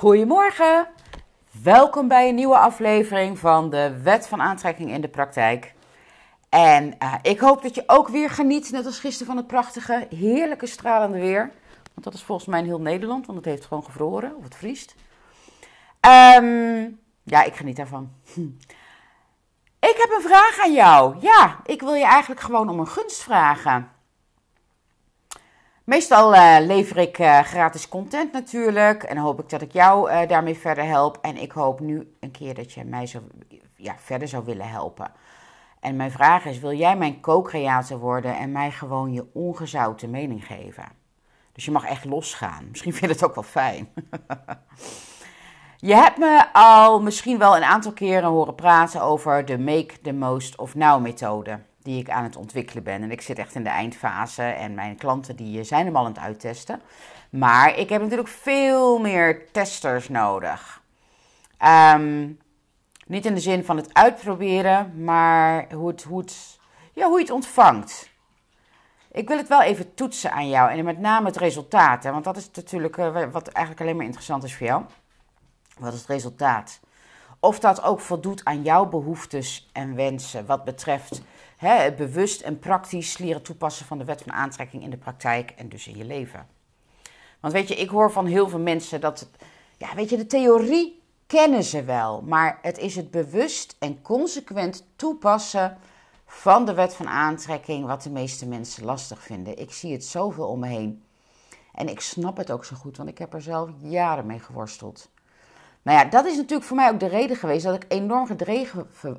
Goedemorgen, welkom bij een nieuwe aflevering van de Wet van Aantrekking in de Praktijk. En uh, ik hoop dat je ook weer geniet, net als gisteren, van het prachtige, heerlijke, stralende weer. Want dat is volgens mij in heel Nederland, want het heeft gewoon gevroren of het vriest. Um, ja, ik geniet daarvan. Ik heb een vraag aan jou. Ja, ik wil je eigenlijk gewoon om een gunst vragen. Meestal uh, lever ik uh, gratis content natuurlijk. En hoop ik dat ik jou uh, daarmee verder help. En ik hoop nu een keer dat je mij zo, ja, verder zou willen helpen. En mijn vraag is: wil jij mijn co-creator worden en mij gewoon je ongezouten mening geven? Dus je mag echt losgaan. Misschien vind je het ook wel fijn. je hebt me al misschien wel een aantal keren horen praten over de Make the Most of Now methode die ik aan het ontwikkelen ben. En ik zit echt in de eindfase en mijn klanten die zijn hem al aan het uittesten. Maar ik heb natuurlijk veel meer testers nodig. Um, niet in de zin van het uitproberen, maar hoe, het, hoe, het, ja, hoe je het ontvangt. Ik wil het wel even toetsen aan jou en met name het resultaat. Hè, want dat is natuurlijk uh, wat eigenlijk alleen maar interessant is voor jou. Wat is het resultaat? Of dat ook voldoet aan jouw behoeftes en wensen wat betreft het bewust en praktisch leren toepassen van de wet van aantrekking in de praktijk en dus in je leven. Want weet je, ik hoor van heel veel mensen dat, ja, weet je, de theorie kennen ze wel, maar het is het bewust en consequent toepassen van de wet van aantrekking wat de meeste mensen lastig vinden. Ik zie het zoveel om me heen. En ik snap het ook zo goed, want ik heb er zelf jaren mee geworsteld. Nou ja, dat is natuurlijk voor mij ook de reden geweest dat ik enorm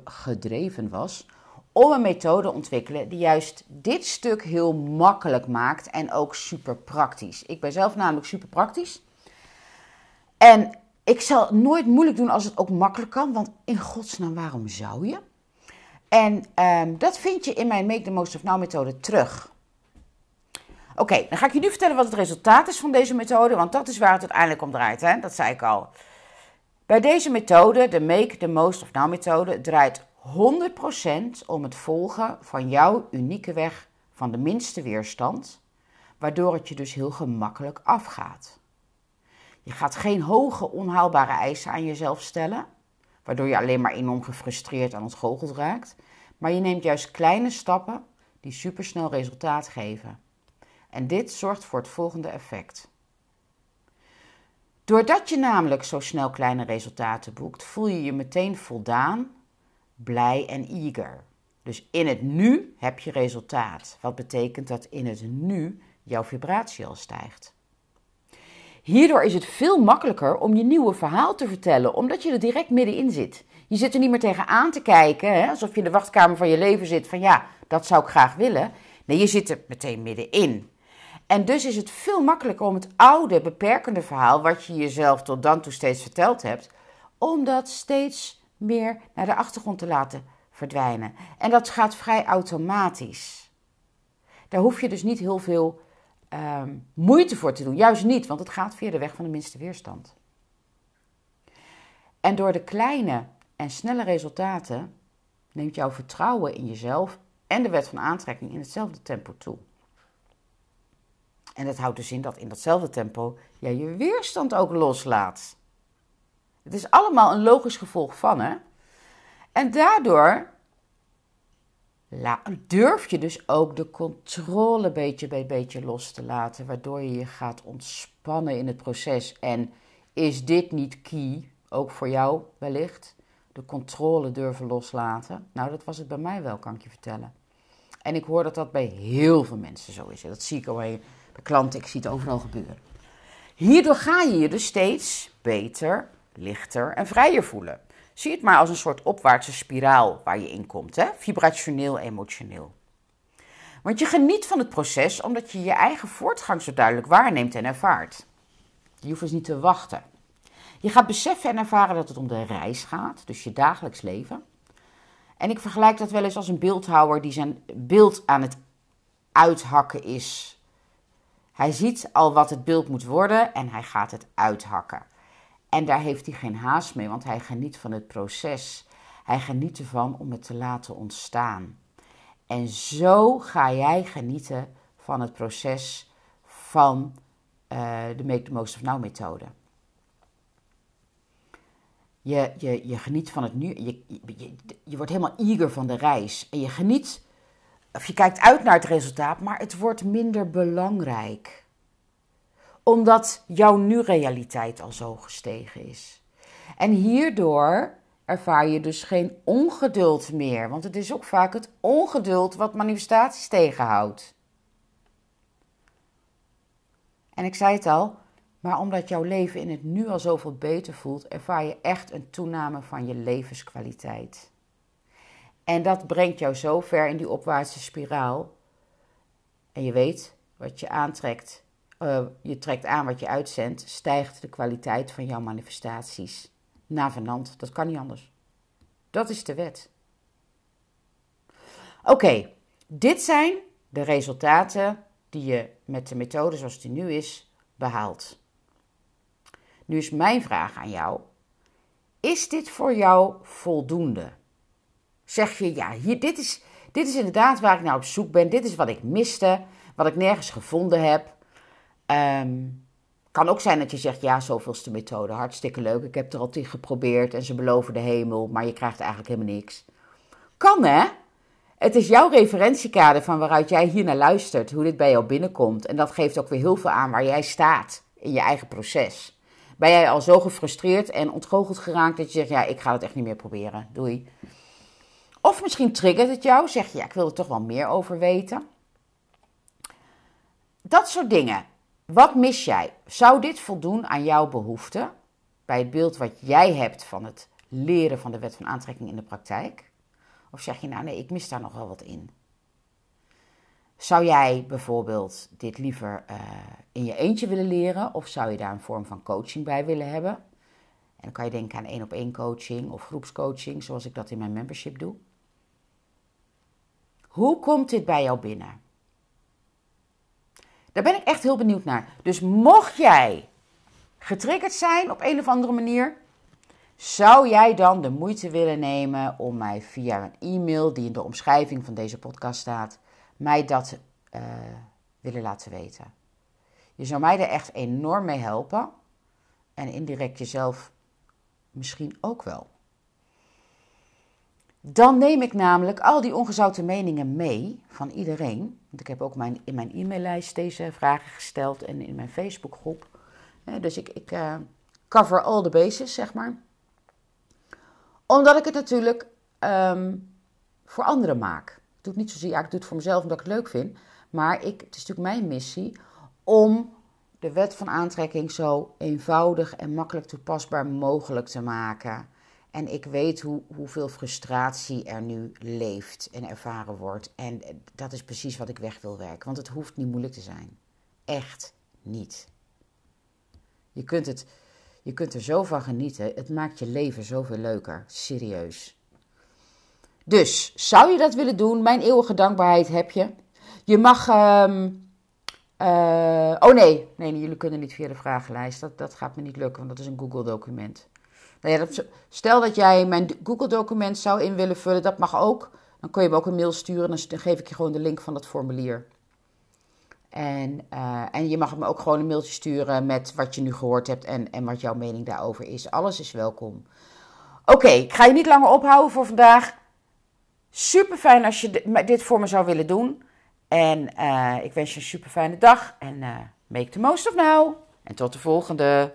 gedreven was om een methode te ontwikkelen die juist dit stuk heel makkelijk maakt en ook super praktisch. Ik ben zelf namelijk super praktisch. En ik zal nooit moeilijk doen als het ook makkelijk kan, want in godsnaam, waarom zou je? En um, dat vind je in mijn Make the Most of Now methode terug. Oké, dan ga ik je nu vertellen wat het resultaat is van deze methode, want dat is waar het uiteindelijk om draait. Hè? Dat zei ik al. Bij deze methode, de Make the Most of Now methode, draait 100% om het volgen van jouw unieke weg van de minste weerstand, waardoor het je dus heel gemakkelijk afgaat. Je gaat geen hoge, onhaalbare eisen aan jezelf stellen, waardoor je alleen maar enorm gefrustreerd aan het goocheld raakt, maar je neemt juist kleine stappen die supersnel resultaat geven. En dit zorgt voor het volgende effect. Doordat je namelijk zo snel kleine resultaten boekt, voel je je meteen voldaan blij en eager. Dus in het nu heb je resultaat. Wat betekent dat in het nu jouw vibratie al stijgt. Hierdoor is het veel makkelijker om je nieuwe verhaal te vertellen, omdat je er direct middenin zit. Je zit er niet meer tegenaan te kijken, hè, alsof je in de wachtkamer van je leven zit van ja, dat zou ik graag willen. Nee, je zit er meteen middenin. En dus is het veel makkelijker om het oude, beperkende verhaal, wat je jezelf tot dan toe steeds verteld hebt, om dat steeds meer naar de achtergrond te laten verdwijnen. En dat gaat vrij automatisch. Daar hoef je dus niet heel veel uh, moeite voor te doen. Juist niet, want het gaat via de weg van de minste weerstand. En door de kleine en snelle resultaten neemt jouw vertrouwen in jezelf en de wet van aantrekking in hetzelfde tempo toe. En dat houdt dus in dat in datzelfde tempo jij je weerstand ook loslaat. Het is allemaal een logisch gevolg van, hè? En daardoor durf je dus ook de controle beetje bij beetje los te laten, waardoor je je gaat ontspannen in het proces. En is dit niet key, ook voor jou wellicht, de controle durven loslaten? Nou, dat was het bij mij wel, kan ik je vertellen. En ik hoor dat dat bij heel veel mensen zo is. Dat zie ik al bij klanten, ik zie het overal gebeuren. Hierdoor ga je je dus steeds beter lichter en vrijer voelen. Zie het maar als een soort opwaartse spiraal waar je in komt, hè? vibrationeel, emotioneel. Want je geniet van het proces omdat je je eigen voortgang zo duidelijk waarneemt en ervaart. Je hoeft dus niet te wachten. Je gaat beseffen en ervaren dat het om de reis gaat, dus je dagelijks leven. En ik vergelijk dat wel eens als een beeldhouwer die zijn beeld aan het uithakken is. Hij ziet al wat het beeld moet worden en hij gaat het uithakken. En daar heeft hij geen haast mee, want hij geniet van het proces. Hij geniet ervan om het te laten ontstaan. En zo ga jij genieten van het proces van uh, de Make the Most of Now methode. Je, je, je geniet van het nu. Je, je, je wordt helemaal eager van de reis. En je geniet, of je kijkt uit naar het resultaat, maar het wordt minder belangrijk. Omdat jouw nu-realiteit al zo gestegen is. En hierdoor ervaar je dus geen ongeduld meer. Want het is ook vaak het ongeduld wat manifestaties tegenhoudt. En ik zei het al, maar omdat jouw leven in het nu al zoveel beter voelt, ervaar je echt een toename van je levenskwaliteit. En dat brengt jou zo ver in die opwaartse spiraal. En je weet wat je aantrekt, uh, je trekt aan wat je uitzendt, stijgt de kwaliteit van jouw manifestaties. Navenant, dat kan niet anders. Dat is de wet. Oké, dit zijn de resultaten die je met de methode zoals die nu is behaalt. Nu is mijn vraag aan jou: is dit voor jou voldoende? Zeg je ja, hier, dit, is, dit is inderdaad waar ik naar op zoek ben, dit is wat ik miste, wat ik nergens gevonden heb. Um, kan ook zijn dat je zegt, ja, zoveelste methode, hartstikke leuk. Ik heb er al tien geprobeerd en ze beloven de hemel, maar je krijgt eigenlijk helemaal niks. Kan hè? Het is jouw referentiekader van waaruit jij hier naar luistert, hoe dit bij jou binnenkomt. En dat geeft ook weer heel veel aan waar jij staat in je eigen proces. Ben jij al zo gefrustreerd en ontgoocheld geraakt dat je zegt, ja, ik ga het echt niet meer proberen, doei. Of misschien triggert het jou, zeg je, ja, ik wil er toch wel meer over weten. Dat soort dingen. Wat mis jij? Zou dit voldoen aan jouw behoeften? Bij het beeld wat jij hebt van het leren van de wet van aantrekking in de praktijk? Of zeg je nou nee, ik mis daar nog wel wat in? Zou jij bijvoorbeeld dit liever uh, in je eentje willen leren? Of zou je daar een vorm van coaching bij willen hebben? En dan kan je denken aan één op één coaching of groepscoaching, zoals ik dat in mijn membership doe. Hoe komt dit bij jou binnen? Daar ben ik echt heel benieuwd naar. Dus mocht jij getriggerd zijn op een of andere manier, zou jij dan de moeite willen nemen om mij via een e-mail die in de omschrijving van deze podcast staat, mij dat uh, willen laten weten? Je zou mij er echt enorm mee helpen en indirect jezelf misschien ook wel. Dan neem ik namelijk al die ongezouten meningen mee van iedereen. Want ik heb ook mijn, in mijn e-maillijst deze vragen gesteld en in mijn Facebookgroep. Dus ik, ik uh, cover all the bases, zeg maar. Omdat ik het natuurlijk um, voor anderen maak. Ik doe het niet zozeer, ja, ik doe het voor mezelf omdat ik het leuk vind. Maar ik, het is natuurlijk mijn missie om de wet van aantrekking zo eenvoudig en makkelijk toepasbaar mogelijk te maken. En ik weet hoe, hoeveel frustratie er nu leeft en ervaren wordt. En dat is precies wat ik weg wil werken. Want het hoeft niet moeilijk te zijn. Echt niet. Je kunt, het, je kunt er zo van genieten. Het maakt je leven zoveel leuker. Serieus. Dus, zou je dat willen doen? Mijn eeuwige dankbaarheid heb je. Je mag. Um, uh, oh nee. nee, jullie kunnen niet via de vragenlijst. Dat, dat gaat me niet lukken, want dat is een Google-document. Nou ja, stel dat jij mijn Google-document zou in willen vullen, dat mag ook. Dan kun je me ook een mail sturen, dan geef ik je gewoon de link van dat formulier. En, uh, en je mag me ook gewoon een mailtje sturen met wat je nu gehoord hebt en, en wat jouw mening daarover is. Alles is welkom. Oké, ik ga je niet langer ophouden voor vandaag. Super fijn als je dit voor me zou willen doen. En uh, ik wens je een super fijne dag. En uh, make the most of now. En tot de volgende.